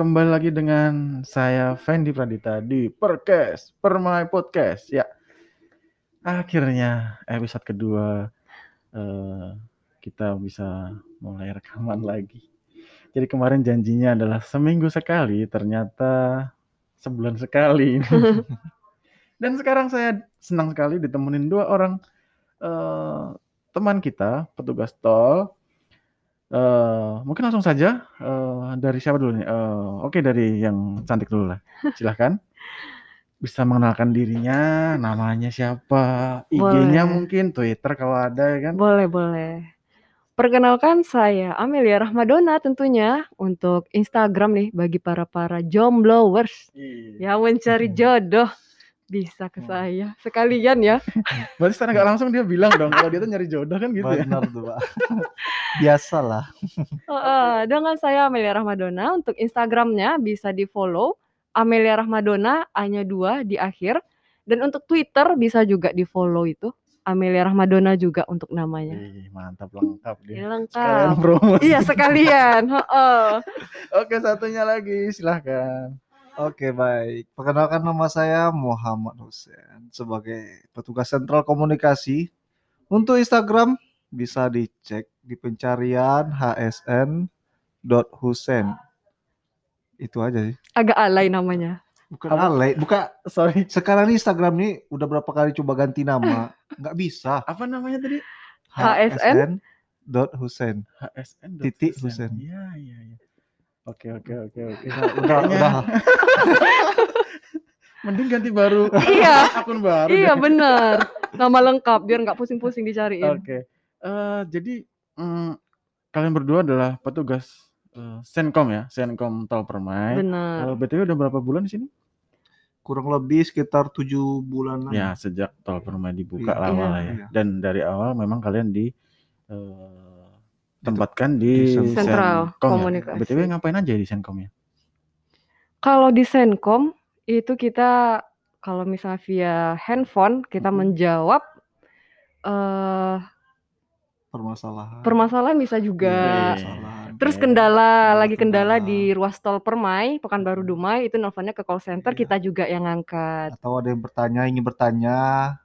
kembali lagi dengan saya Fendi Pradita di Perkes Permai Podcast. Ya, akhirnya episode kedua eh, kita bisa mulai rekaman lagi. Jadi kemarin janjinya adalah seminggu sekali, ternyata sebulan sekali. Dan sekarang saya senang sekali ditemenin dua orang eh, teman kita, petugas tol. Eh, mungkin langsung saja eh, dari siapa dulu nih? Eh, Oke dari yang cantik dulu lah. Silahkan. Bisa mengenalkan dirinya, namanya siapa, IG-nya mungkin, Twitter kalau ada ya kan. Boleh, boleh. Perkenalkan saya Amelia Rahmadona tentunya untuk Instagram nih bagi para-para jomblowers Iya. yang mencari jodoh bisa ke saya sekalian ya. Berarti secara nggak langsung dia bilang dong kalau dia tuh nyari jodoh kan gitu ya. Benar tuh, Pak. Biasalah. Heeh, dengan saya Amelia Rahmadona untuk Instagramnya bisa di follow Amelia Rahmadona hanya dua di akhir dan untuk Twitter bisa juga di follow itu Amelia Rahmadona juga untuk namanya. Ih, mantap lengkap dia. Sekalian lengkap. promosi. Iya sekalian. Heeh. Oke, satunya lagi silahkan. Oke, baik. Perkenalkan nama saya Muhammad Hussein sebagai petugas sentral komunikasi. Untuk Instagram bisa dicek di pencarian hsn.husen. Itu aja sih. Agak alay namanya. Bukan Apa? alay, buka Sorry. sekarang ini Instagram ini udah berapa kali coba ganti nama, nggak bisa. Apa namanya tadi? HSN? hsn.husen. HSN. Titik Husen. Iya, iya, iya. Oke, oke, oke, oke. Udah. Mending ganti baru. Iya. Akun baru. Iya deh. bener. Nama lengkap biar nggak pusing-pusing dicariin. Oke. Eh, jadi mm, kalian berdua adalah petugas eh, Senkom ya, Senkom Tol Permai. Bener. Eh, BTW udah berapa bulan di sini? Kurang lebih sekitar tujuh bulanan. Ya, sejak Tol Permai dibuka Iya, lama iya, lah ya. iya. Dan dari awal memang kalian di eh, tempatkan di, di Sen- Sentral ya. Komunikasi. BTW ngapain aja di Senkom ya? Kalau di Senkom itu kita kalau misalnya via handphone kita Mhm. menjawab eh Permasalahan. permasalahan bisa juga. Iya. Permasalahan. Terus kendala lagi kendala di ruas tol Permai, Pekanbaru Dumai itu nelfonnya ke call center Iya. kita juga yang ngangkat. atau ada yang bertanya ingin bertanya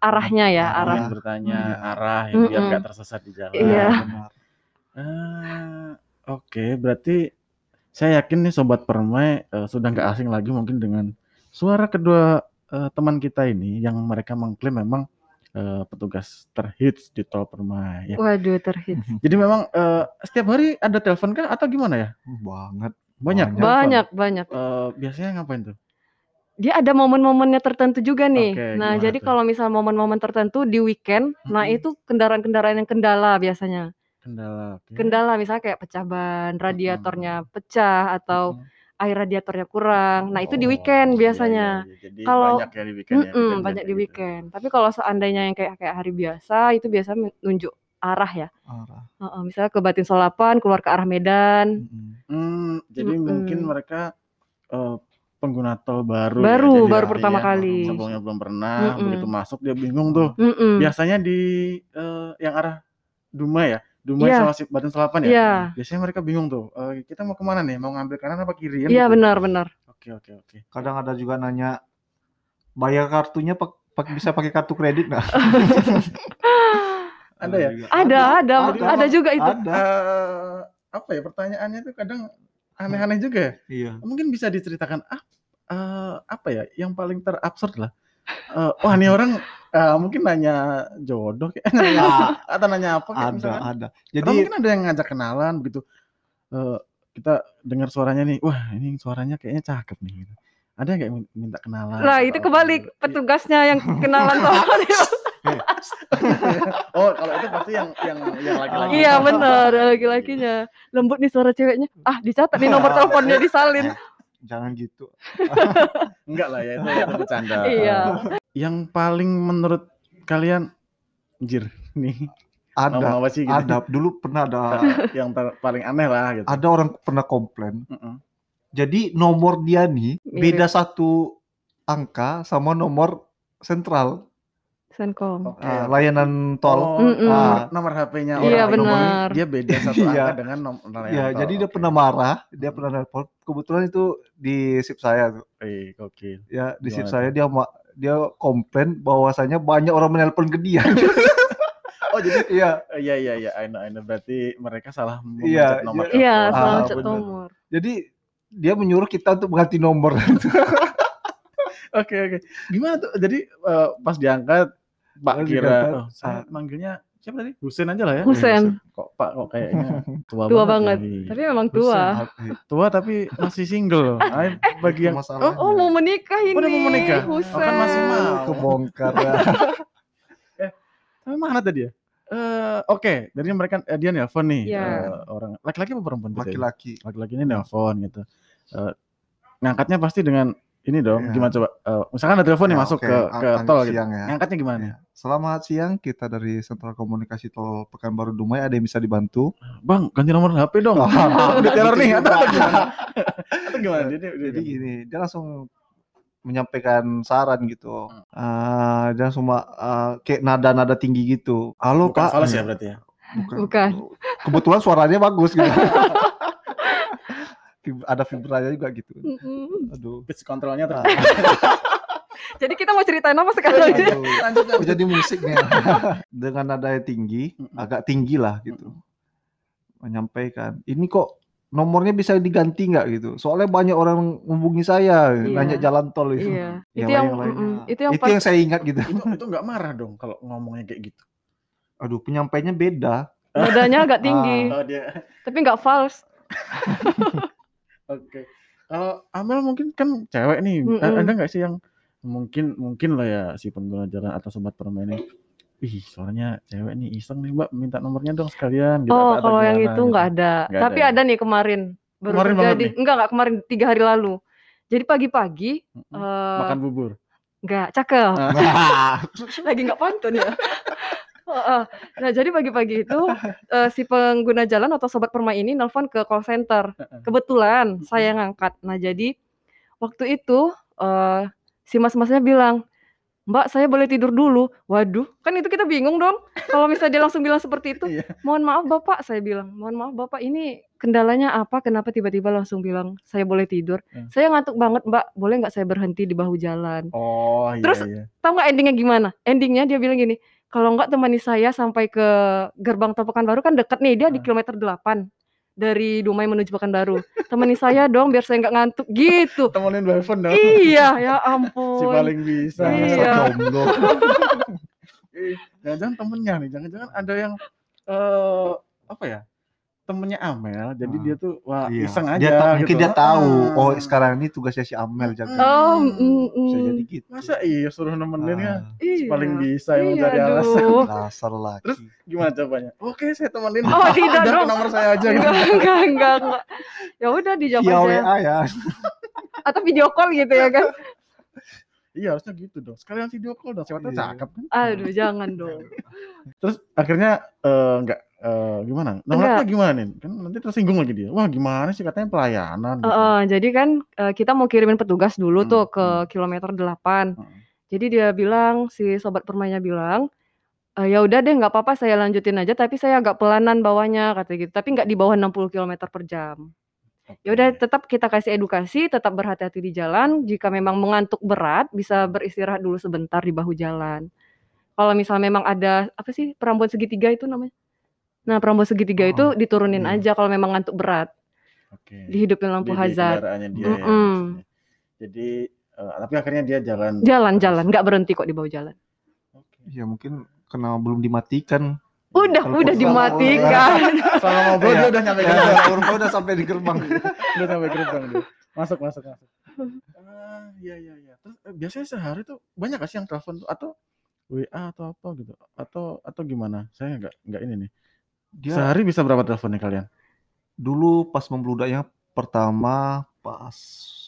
Arahnya ya, Arah. arah. Ingin bertanya Iya. arah ya, biar Mm-mm. nggak tersesat di jalan. Iya. benar. Ah, Oke, berarti saya yakin nih sobat Permai eh, sudah nggak asing lagi mungkin dengan suara kedua eh, teman kita ini yang mereka mengklaim memang eh, petugas terhits di tol Permai. Ya. Waduh terhit. Jadi memang eh, setiap hari ada telepon kah atau gimana ya? banget Banyak. Banyak. Banyak banyak. Eh, biasanya ngapain tuh? Dia ada momen-momennya tertentu juga nih. Oke, nah, gimana jadi tuh? kalau misal momen-momen tertentu di weekend, nah itu kendaraan-kendaraan yang kendala biasanya. Kendala. oke. Kendala misalnya kayak pecah ban, radiatornya pecah atau Mm-mm. air radiatornya kurang. Nah, itu di Oh, weekend iya, biasanya. iya, iya. Jadi Kalau- banyak ya di weekend ya. Mm-mm, kejadian banyak di gitu. weekend. Tapi kalau seandainya yang kayak kayak hari biasa itu biasa menunjuk arah ya. arah Heeh, misalnya ke Batin Solapan keluar ke arah Medan. Mm-mm. Hmm, jadi Mm-mm. mungkin mereka eh, pengguna tol baru. Baru, ya, baru pertama kali. Sebelumnya belum pernah, Mm-mm. begitu masuk dia bingung tuh. Mm-mm. Biasanya di eh, yang arah Dumai ya, Dumai Iya. sama si Batin Selapan ya. Iya. Biasanya mereka bingung tuh. eh, kita mau ke mana nih? Mau ngambil kanan apa kiri? Kan Iya gitu. benar benar. Oke oke oke. kadang ada juga nanya bayar kartunya pak bisa pakai kartu kredit nggak Ada ya? juga. Ada, ada, ada. ada juga itu. ada Eh, apa ya pertanyaannya tuh kadang aneh-aneh juga ya. iya Mungkin bisa diceritakan ah eh, apa ya yang paling terabsurd lah. Eh, wah ini orang eh, mungkin nanya jodoh kayak nanya atau nanya apa kayak ada ada Atau jadi mungkin ada yang ngajak kenalan begitu. Eh, kita dengar suaranya nih, wah ini suaranya kayaknya cakep nih. gitu. Ada yang kayak min- minta kenalan? Lah atau itu apa kebalik gitu? petugasnya yang kenalan sama dia. oh kalau itu pasti yang yang yang laki-laki. Iya benar laki-lakinya. Lembut nih suara ceweknya. Ah dicatat nih nomor teleponnya disalin. Jangan gitu Enggak lah ya itu, itu bercanda. Iya. Yang paling menurut kalian, anjir nih ada ngomong apa sih gitu? ada dulu pernah ada yang ter- paling aneh lah gitu. ada orang pernah komplain Mm-mm. jadi nomor dia nih Mirip. beda satu angka sama nomor sentral Senkom. Oke. Ah, layanan tol. Oh, Mm-mm. nomor, nomor HP-nya Iya, orang nomor ini benar. dia beda satu Iya. angka dengan nomor Ya, jadi dia pernah marah, dia pernah nelpon. Kebetulan itu di sip saya tuh. Eh, gokil. Ya, di sip saya dia ma- dia komplain bahwasanya banyak orang menelpon ke dia. Oh, jadi Iya, iya iya iya, I know, I know. Berarti mereka salah Iya, memencet nomor iya. Iya, salah Ah, bener. nomor. jadi dia menyuruh kita untuk mengganti nomor. Oke oke. Gimana tuh? Jadi eh, pas diangkat Pak kira oh, saya ah. manggilnya siapa tadi? Husen aja lah ya. Husen. Kok Pak kok kayaknya tua, Tua banget. ya? Iya. Tapi memang tua. tua tapi masih single. Ay, bagi yang Masalahnya. Oh, mau menikah ini. Udah mau menikah? Husen. Oh, kan masih mau. kebongkar ya. Tapi mana tadi ya? Eh oke, dari mereka eh, dia nelpon nih Iya. eh, orang laki-laki apa perempuan gitu ya? Laki-laki. Laki-laki ini nelpon gitu. Eh ngangkatnya pasti dengan ini dong. Iya. Gimana coba? Eh, misalkan ada telepon nih Ya, masuk oke. ke Ah, ke tol gitu. siang ya. Ngangkatnya gimana nih? Ya. Selamat siang, kita dari Sentral Komunikasi Tol Pekanbaru Dumai. Ada yang bisa dibantu? Bang, ganti nomor HP dong. Oh, Udah teror gitu nih juga. atau atau gimana? Atau gimana? Jadi dia- gini, dia langsung menyampaikan saran gitu. Hmm. Ah, dia semua ah, kayak nada-nada tinggi gitu. Halo bukan Pak. fals ya berarti ya. Bukan. Bukan. Kebetulan suaranya bagus gitu. Ada vibranya juga gitu. Aduh. Pitch controlnya Ah, ter. Jadi kita mau ceritain apa sekarang? aduh. Lanjut Oh, jadi musiknya dengan nada yang tinggi, agak tinggi lah gitu. Menyampaikan, ini kok nomornya bisa diganti nggak gitu? Soalnya banyak orang menghubungi saya, Iya. nanya jalan tol itu. Iya. Yang Itu yang lain-lainnya. mm-mm. itu yang itu pas yang saya ingat gitu. itu itu nggak marah dong kalau ngomongnya kayak gitu. Aduh, penyampaiannya beda. nadanya agak tinggi, Oh dia. tapi nggak false. Oke. Kalau Amel mungkin kan cewek nih. Mm-mm. A- Ada nggak sih yang mungkin mungkin lah ya si pengguna jalan atau sobat permain ini. Ih, soalnya cewek nih iseng nih Mbak minta nomornya dong sekalian gitu. Oh, kalau yang itu gitu. nggak ada. Nggak Tapi ada ya? ada nih kemarin. Baru Kemarin banget terjadi. Enggak, enggak kemarin tiga hari lalu. Jadi pagi-pagi Mm-mm. eh Makan bubur. enggak cakel. Ah. Lagi nggak pantun ya. Nah, jadi pagi-pagi itu eh, si pengguna jalan atau sobat permai ini nelpon ke call center. Kebetulan saya ngangkat. Nah, jadi waktu itu eh, si mas-masnya bilang, Mbak, saya boleh tidur dulu. Waduh, kan itu kita bingung dong. Kalau misalnya dia langsung bilang seperti itu, Iya. mohon maaf Bapak, saya bilang, mohon maaf Bapak, ini kendalanya apa? Kenapa tiba-tiba langsung bilang saya boleh tidur? Hmm. Saya ngantuk banget, Mbak. Boleh nggak saya berhenti di bahu jalan? Oh, iya Terus- iya. Tahu nggak endingnya gimana? Endingnya dia bilang gini, kalau nggak temani saya sampai ke gerbang tol Pekanbaru kan deket nih, dia di Hmm. kilometer 8 dari Dumai menuju Pekanbaru. Temani saya dong biar saya nggak ngantuk gitu. Temenin phone dong. iya, ya Si ampun. paling bisa. Iya. Jangan-jangan temennya nih, jangan-jangan ada yang eh apa ya? Temennya Amel, jadi Ah. dia tuh wah Iya. iseng aja Dia ta- mungkin gitu. dia tahu, Ah. oh sekarang ini tugasnya si Amel jaga. Oh, Hmm. mm, Bisa mm. jadi gitu. Masa iya suruh nemenin ya? Ah, Iya. paling bisa yang Iya, mencari alasan. dasar laki. Terus Gimana cobanya? Oke, saya temenin. Oh, tidak dong. nomor saya aja gitu. Enggak, enggak, enggak, enggak. Ya udah dijawab aja. WA ya. Atau video call gitu ya kan. Iya, harusnya gitu dong. Sekalian video call dong, siapa tahu Iya. cakep kan. Aduh, jangan dong. Terus akhirnya eh, enggak eh, gimana? Nomornya gimana nih? Kan nanti tersinggung lagi dia. Wah, gimana sih katanya pelayanan gitu. Heeh, jadi kan eh, kita mau kirimin petugas dulu Hmm, tuh ke hmm. kilometer 8. Heeh. Jadi dia bilang si sobat permainnya bilang, "Eh, ya udah deh nggak apa-apa saya lanjutin aja tapi saya agak pelanan bawahnya," kata gitu. Tapi nggak di bawah 60 km per jam. Ya udah tetap kita kasih edukasi, tetap berhati-hati di jalan. Jika memang mengantuk berat, bisa beristirahat dulu sebentar di bahu jalan. Kalau misal memang ada apa sih perambon segitiga itu namanya? Nah, perambon segitiga Oh, itu diturunin iya. aja kalau memang ngantuk berat, Oke. dihidupin lampu Di- di hazard. dia ya, Mm-mm. maksudnya. Jadi eh, tapi akhirnya dia jalan. Jalan-jalan, nggak berhenti kok di bawah jalan. Oke. Ya mungkin karena belum dimatikan. Udah, Kalau udah dimatikan. Selama ngobrol Iya. dia udah nyampe Ya, gerbang. udah sampai di gerbang. udah sampai gerbang dia. Masuk, masuk, masuk. Ah, iya iya iya. Terus eh, biasanya sehari tuh banyak gak sih yang telepon tuh atau WA atau apa gitu? Atau atau gimana? Saya nggak nggak ini nih. Dia Sehari bisa berapa telepon nih kalian? dulu pas membludaknya pertama pas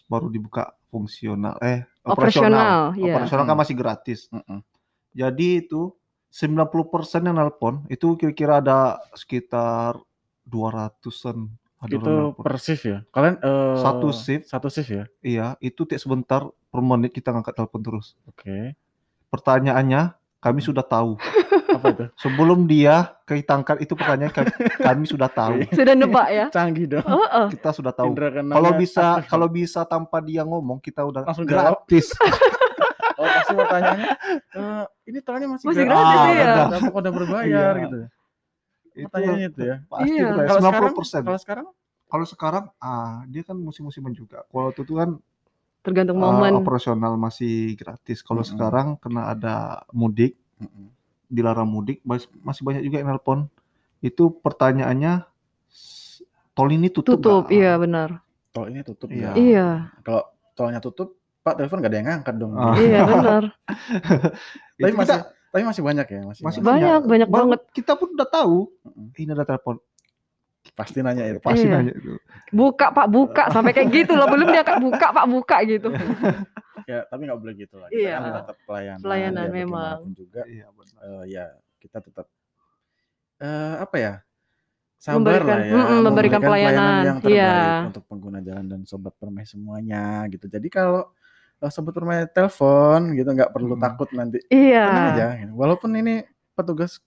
baru dibuka fungsional eh Operasional, operasional. iya. Operasional kan Hmm. masih gratis. Mm-mm. Jadi itu 90% yang nelpon itu kira-kira ada sekitar 200-an ada orang Itu per shift ya? Kalian eh, Satu shift. Satu shift ya? Iya, itu tiap sebentar per menit kita ngangkat telepon terus. Oke. Pertanyaannya kami sudah tahu. Apa itu? Sebelum dia ketangkap itu pertanyaan kami, kami sudah tahu. Sudah nebak ya? Canggih dong. Heeh. Kita sudah tahu. Kalau bisa apa? kalau bisa tanpa dia ngomong kita udah Langsung gratis. oh pasti mau tanyanya eh, ini tolnya masih, Masih gratis gratis, ya iya. apakah udah berbayar Iya. gitu itu pertanyaannya itu ya pasti Iya. kalau sekarang 90%. kalau sekarang Kalau sekarang ah dia kan musim-musiman juga. Kalau itu kan Tergantung ah, momen. operasional masih gratis. Kalau Mm-mm. sekarang kena ada mudik, dilarang mudik, mas- masih banyak juga yang nelpon. Itu pertanyaannya tol ini tutup. Tutup, nggak? iya benar. tol ini tutup Iya. ya Iya, kalau tolnya tutup pak telepon gak ada yang ngangkat dong Ah. iya benar. tapi masih kita- tapi masih banyak ya masih, Masih Banyak, banyak Baru banget. Kita pun udah tahu. Ini ada telepon. Pasti nanya itu Pasti Iya. nanya itu. Buka Pak, buka sampai kayak gitu loh. Belum dia buka Pak, buka gitu. ya tapi nggak boleh gitu lah kita Iya. kan tetap pelayanan Pelayanan ya, memang. juga Iya benar. eh, ya kita tetap eh apa ya sabar Memberikan- lah ya mm-mm, memberikan pelayanan, yang terbaik iya. untuk pengguna jalan dan sobat permai semuanya gitu jadi kalau eh, sobat permai telepon gitu nggak perlu Hmm. takut nanti tenang aja Iya. gitu. walaupun ini petugas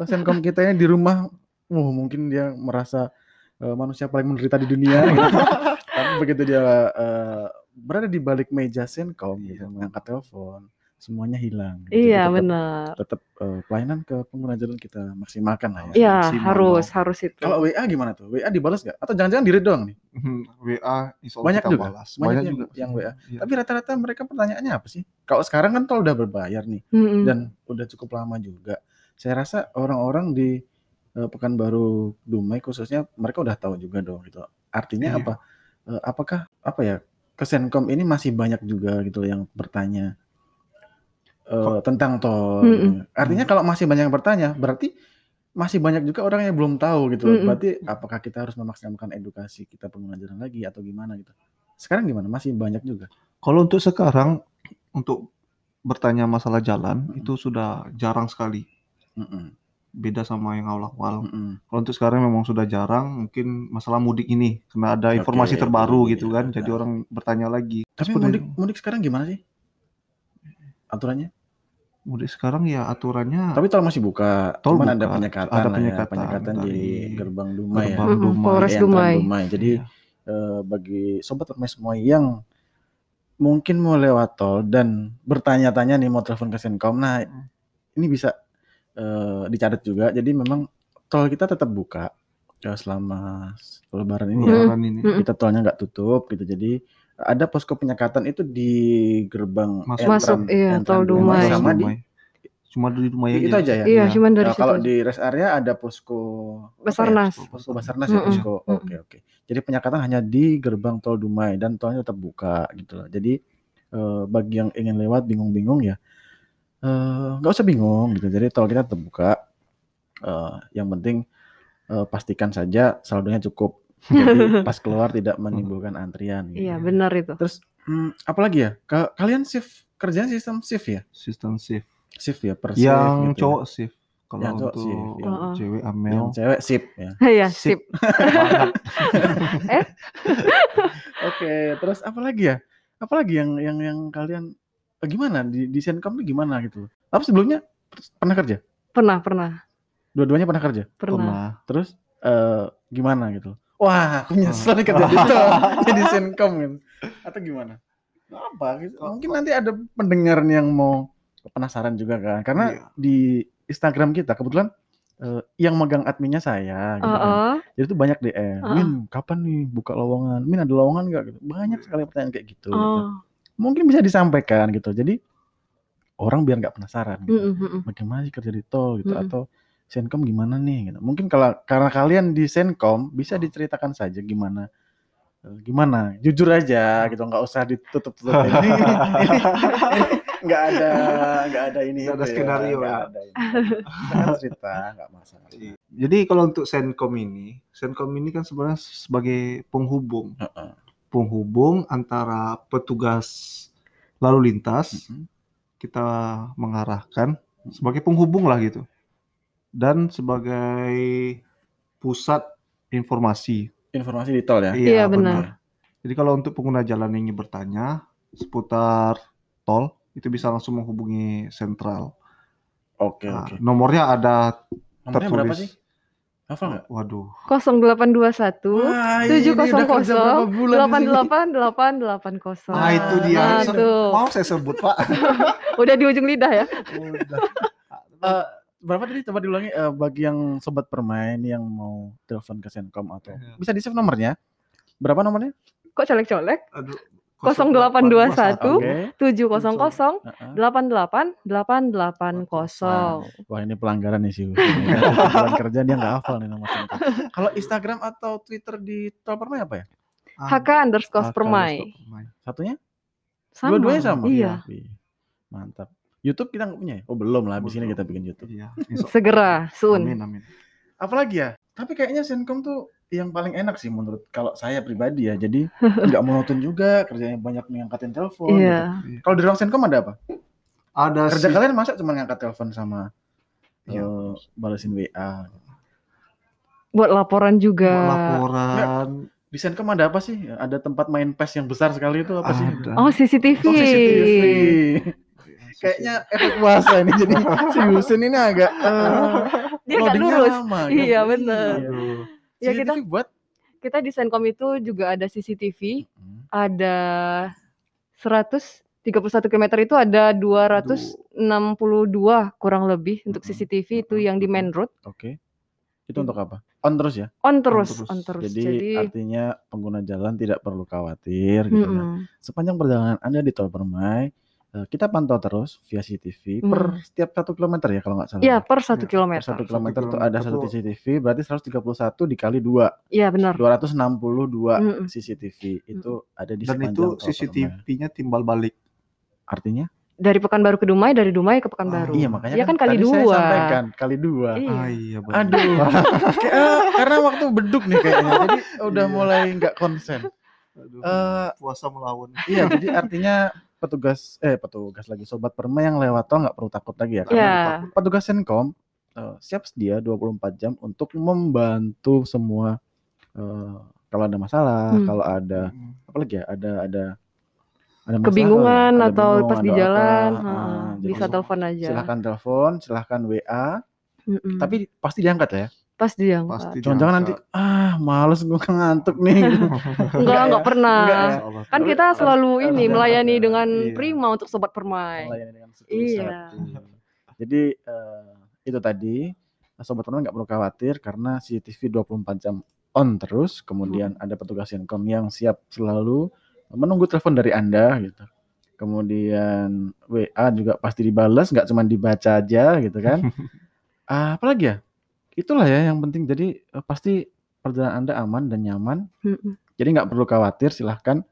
senkom kita ini di rumah uh, mungkin dia merasa eh, manusia paling menderita di dunia gitu. tapi begitu dia eh, berada di balik meja senkom gitu mengangkat telepon semuanya hilang gitu. Iya, tetap- benar. tetap eh, pelayanan ke pengguna jalan kita maksimalkan lah ya. Iya, maksimal harus, dong. harus itu. Kalau WA gimana tuh? WA dibalas nggak? Atau jangan-jangan diri doang nih? Hmm, WA insya Allah Banyak kita juga? balas. Banyak Banyak yang- juga yang WA. Iya. Tapi rata-rata mereka pertanyaannya apa sih? Kalau sekarang kan tol udah berbayar nih Mm-mm. dan udah cukup lama juga. Saya rasa orang-orang di eh, Pekanbaru Dumai khususnya mereka udah tahu juga dong gitu. Artinya Iya. apa? Eh, apakah apa ya? Kesenkom ini masih banyak juga gitu yang bertanya eh, tentang tol. Mm-mm. gitu. Artinya kalau masih banyak yang bertanya, berarti masih banyak juga orang yang belum tahu gitu. Mm-mm. Berarti apakah kita harus memaksimalkan edukasi kita pengguna jalan lagi atau gimana gitu? Sekarang gimana? Masih banyak juga. Kalau untuk sekarang untuk bertanya masalah jalan Mm. itu sudah jarang sekali. Mm-mm. Beda sama yang awal-awal. Mm-mm. Kalau untuk sekarang memang sudah jarang, mungkin masalah mudik ini karena ada informasi Oke, terbaru iya, gitu kan, iya. jadi orang bertanya lagi. Tapi Seperti- mudik mudik sekarang gimana sih? Aturannya? mudik sekarang ya aturannya Tapi tol masih buka. Tol Cuman ada buka. penyekatan, Ada lah ya, penyekatan penyekatan di gerbang Dumai ya. gerbang Mm-mm, Dumai. Polres Di entran Dumai. Jadi Iya. eh, bagi sobat permai semua yang mungkin mau lewat tol dan bertanya-tanya nih mau telepon ke Senkom. Nah, Hmm. ini bisa eh, dicatat juga. Jadi memang tol kita tetap buka ya, selama lebaran ini ya. Lebaran ini. Kita tolnya nggak tutup gitu. Jadi ada posko penyekatan itu di gerbang Masuk. Masuk, iya, entran tol Dumai. sama di Dumai. Cuma di Dumai itu aja. aja ya. Iya, Iya. cuman dari Nah, kalau situ. di rest area ada posko apa ya? Basarnas. Posko Basarnas ya Mm-mm. posko. Oke oke. Jadi penyekatan hanya di gerbang tol Dumai dan tolnya tetap buka gitu loh. Jadi eh, bagi yang ingin lewat bingung-bingung ya eh, nggak usah bingung gitu. Jadi tol kita tetap buka. Eh, yang penting eh, pastikan saja saldonya cukup. Jadi pas keluar tidak menimbulkan antrian. Gitu. Iya, benar itu. Terus hmm, apalagi ya? Ka- kalian shift kerjanya sistem shift ya? Sistem shift. Shift ya per shift Yang gitu ya? cowok shift. Kalau Yang cowok untuk shift, yang- cewek yang Amel cewek shift ya. Iya, Sip. sip. Oke, terus apa lagi ya? Apa lagi yang yang yang kalian gimana di di Senkom tuh gimana gitu loh? Apa sebelumnya pernah kerja? Pernah, pernah. Dua-duanya pernah kerja? Pernah. Pernah. Terus eh gimana gitu? loh? Wah, aku nyesel nih kerja di jadi Senkom gitu. Atau gimana? Apa gitu? Mungkin nanti ada pendengar nih yang mau penasaran juga kan. Karena Iya. di Instagram kita kebetulan eh, yang megang adminnya saya gitu kan. Heeh. Jadi tuh banyak DM, Heeh. Min kapan nih buka lowongan? Min ada lowongan nggak? Gitu. Banyak sekali pertanyaan kayak gitu. gitu. Oh. Mungkin bisa disampaikan gitu. Jadi orang biar nggak penasaran gitu. Mm-mm, mm-mm. Bagaimana sih kerja di tol gitu Mm-mm. atau Senkom gimana nih gitu. Mungkin kalau karena kalian di Senkom bisa diceritakan saja gimana eh, gimana jujur aja gitu nggak usah ditutup tutup ini, nggak ada nggak ada ini Nggak ada skenario nggak ya. ada ini. Cerita nggak masalah Jadi kalau untuk Senkom ini, Senkom ini kan sebenarnya sebagai penghubung, Heeh. Penghubung antara petugas lalu lintas Mm-mm. kita mengarahkan sebagai penghubung lah gitu, dan sebagai pusat informasi. informasi di tol ya Iya, benar. Jadi kalau untuk pengguna jalan yang ingin bertanya seputar tol, itu bisa langsung menghubungi sentral. Oke, Nah, oke. nomornya ada Nomornya berapa tertulis. sih? Hafal nggak? Waduh. 0821 Wah, tujuh ini kosong udah kerja berapa kosong bulan di delapan sini? delapan delapan delapan kosong. Nah, itu dia. Nah, tuh. Mau saya sebut, Pak. Udah di ujung lidah ya. Udah. Eh, berapa tadi coba diulangi eh, bagi yang sobat permain yang mau telepon ke Senkom atau Iya. bisa di save nomornya. Berapa nomornya? Kok colek-colek? Aduh. 0821. Oke. tujuh kosong kosong Heeh. delapan delapan delapan delapan kosong. Wah ini pelanggaran nih sih. Bulan kerja dia nggak hafal nih nomor. Kalau Instagram atau Twitter di Permai apa ya? HK underscore HK permai. Satunya? Sama. Dua-duanya sama. Iya. Wih, Mantap. YouTube kita nggak punya ya? Oh belum lah. Abis ini kita bikin YouTube. Iya. Segera, soon. Amin, amin. Apalagi ya? Tapi kayaknya Senkom tuh yang paling enak sih menurut kalau saya pribadi ya. Jadi nggak monoton juga kerjanya banyak ngangkatin telepon. gitu. Iya. Kalau di ruang Senkom ada apa? Ada Kerja sih. kalian masa cuma ngangkat telepon sama Iya. eh, balesin WA. Buat laporan juga. buat laporan. Di Senkom ada apa sih? Ada tempat main PES yang besar sekali itu apa sih? Ada. Oh, CCTV. Oh, CCTV. Kayaknya efek puasa ini jadi si Husin ini agak eh, Dia nggak loadingnya lurus. lama, kan? Iya, bener. Aduh. Ya, CCTV kita- buat Kita di Senkom itu juga ada CCTV, Hmm. ada 131 km itu ada 262 kurang lebih untuk. CCTV itu Mm-mm. yang di main road. Oke. Itu untuk apa? On terus ya. On terus, terus. on terus. Jadi, Jadi, artinya pengguna jalan tidak perlu khawatir gitu kan. mm-mm. Sepanjang perjalanan Anda di Tol Permai, kita pantau terus via CCTV per Hmm. setiap satu kilometer ya kalau nggak salah. ya per satu Ya, Per kilometer. satu kilometer itu ada satu CCTV, berarti 131 dikali dua, Iya benar. 262 Mm-mm. CCTV itu ada di Dan sepanjang itu. CCTV-nya timbal balik. Artinya? Dari Pekanbaru ke Dumai, dari Dumai ke Pekanbaru. Iya makanya Iya kan kali tadi saya dua. sampaikan kali dua. Iya. Ah iya benar. Aduh, Kayak, eh, karena waktu beduk nih kayaknya, jadi udah Iya. mulai nggak konsen. Aduh, Eh, puasa melawan. Iya, jadi artinya petugas eh petugas lagi sobat perma yang lewat tol nggak perlu takut lagi ya Iya. karena petugas Senkom eh, siap sedia 24 jam untuk membantu semua eh, kalau ada masalah, Hmm. kalau ada Hmm. apa lagi ya? Ada ada ada masalah Kebingungan ada atau bingung, pas di ada apa, jalan, ah, jadi bisa telepon aja. Silahkan telepon, silahkan WA, Mm-mm. tapi pasti diangkat ya. Pas dia Pasti Jangan-jangan nanti ah males gue ngantuk nih. enggak enggak pernah. Enggak ya? Kan kita selalu harus ini diangkat melayani ya. dengan Iya. prima untuk sobat permai. melayani dengan Iya. Jadi eh, itu tadi sobat teman nggak perlu khawatir karena CCTV 24 jam on terus. Kemudian Hmm. ada petugas Senkom yang siap selalu menunggu telepon dari anda gitu. Kemudian WA juga pasti dibalas, nggak cuma dibaca aja gitu kan. Ah, apalagi ya? Itulah ya yang penting. Jadi eh, pasti perjalanan anda aman dan nyaman. Mm-mm. Jadi nggak perlu khawatir. Silahkan.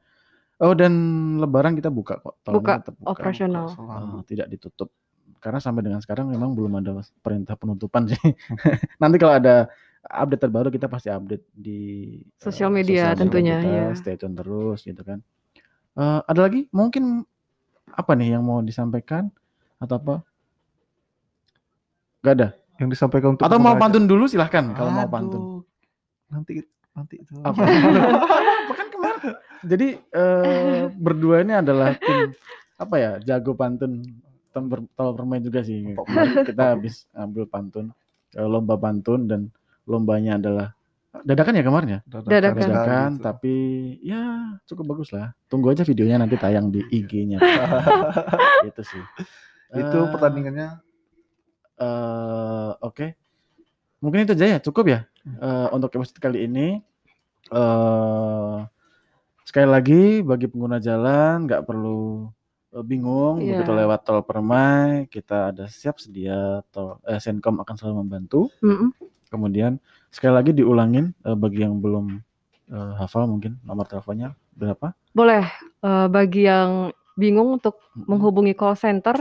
Oh dan Lebaran kita buka kok. Tolnya Buka, tetap Operasional. Selalu. Eh, tidak ditutup karena sampai dengan sekarang memang belum ada perintah penutupan sih. Nanti kalau ada update terbaru kita pasti update di eh, Sosial media tentunya, kita, ya. Stay tune terus gitu kan. Eh, ada lagi mungkin apa nih yang mau disampaikan atau apa? Gak ada. Yang disampaikan untuk Atau mau pengguna pantun dulu silahkan kalau mau pantun. Nanti nanti itu. Apa? Kan kemarin. Jadi eh, berdua ini adalah tim apa ya jago pantun tem ber- tol permain juga sih. Kemarin kita habis ambil pantun eh, lomba pantun dan lombanya adalah dadakan ya kemarin ya Dadakan. dadakan tapi ya cukup bagus lah. Tunggu aja videonya nanti tayang di IG-nya. itu sih. itu Eh, pertandingannya eh oke. Mungkin itu aja ya, cukup ya eh, untuk episode kali ini. eh sekali lagi bagi pengguna jalan nggak perlu bingung Iya. begitu lewat tol Permai, kita ada siap sedia tol eh, Senkom akan selalu membantu. Mm-mm. Kemudian sekali lagi diulangin eh, bagi yang belum eh, hafal mungkin nomor teleponnya berapa? Boleh eh, bagi yang bingung untuk menghubungi call center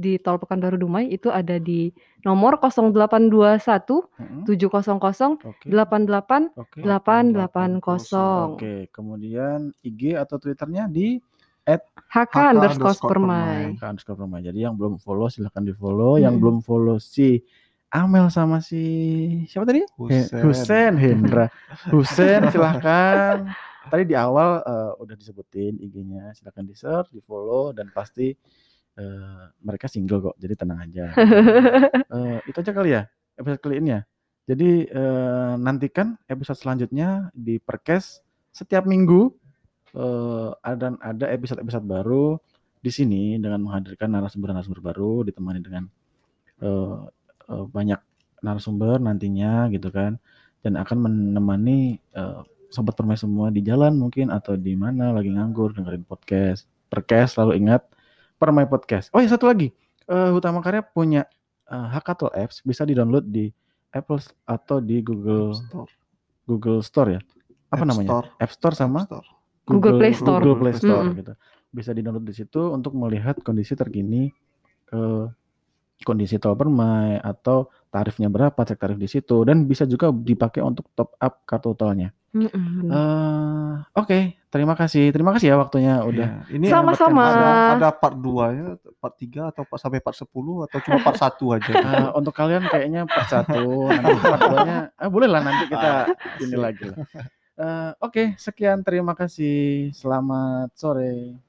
di Tol Pekanbaru Dumai itu ada di nomor 0821 Mm-mm. 700 Oke. 88 Oke. 880. Oke, kemudian IG atau Twitternya di HK HK underscore permai. Ke underscore Permai. Jadi yang belum follow silahkan di follow. Yang Hmm. belum follow si Amel sama si siapa tadi? Husen. Husen Hendra. Husen silahkan. Tadi di awal eh, udah disebutin IG-nya. Silahkan di search, di follow dan pasti eee, mereka single kok, jadi tenang aja. Eee, itu aja kali ya, episode kali ini ya? Jadi, eee, nantikan episode selanjutnya di Perkes setiap minggu, eee, dan ada episode-episode baru di sini dengan menghadirkan narasumber-narasumber baru, ditemani dengan, eee eee, banyak narasumber nantinya gitu kan, dan akan menemani, eee, sobat permai semua di jalan mungkin atau di mana lagi nganggur dengerin podcast. Perkes selalu ingat, Permai Podcast. Oh ya satu lagi, eee, Hutama Karya punya, eee, Hakatul Apps bisa di-download di Apple atau di Google App Store. Google Store ya? Apa App namanya? Store. App Store sama App Store. Google Play Store. Google Play Store Mhm. gitu. Bisa di-download di situ untuk melihat kondisi terkini, eee, kondisi tol Permai atau tarifnya berapa, cek tarif di situ dan bisa juga dipakai untuk top up kartu tolnya. Mhm, bener. Eee, oke, terima kasih terima kasih ya waktunya udah Iya, ini Sama-sama. ada ada part 2 ya, part 3 atau part sampai part 10 atau cuma part 1 aja? Eee, untuk kalian kayaknya part 1, nanti part 2-nya ah, bolehlah nanti kita ini Siap. lagi lah. Eee, oke sekian terima kasih, selamat sore.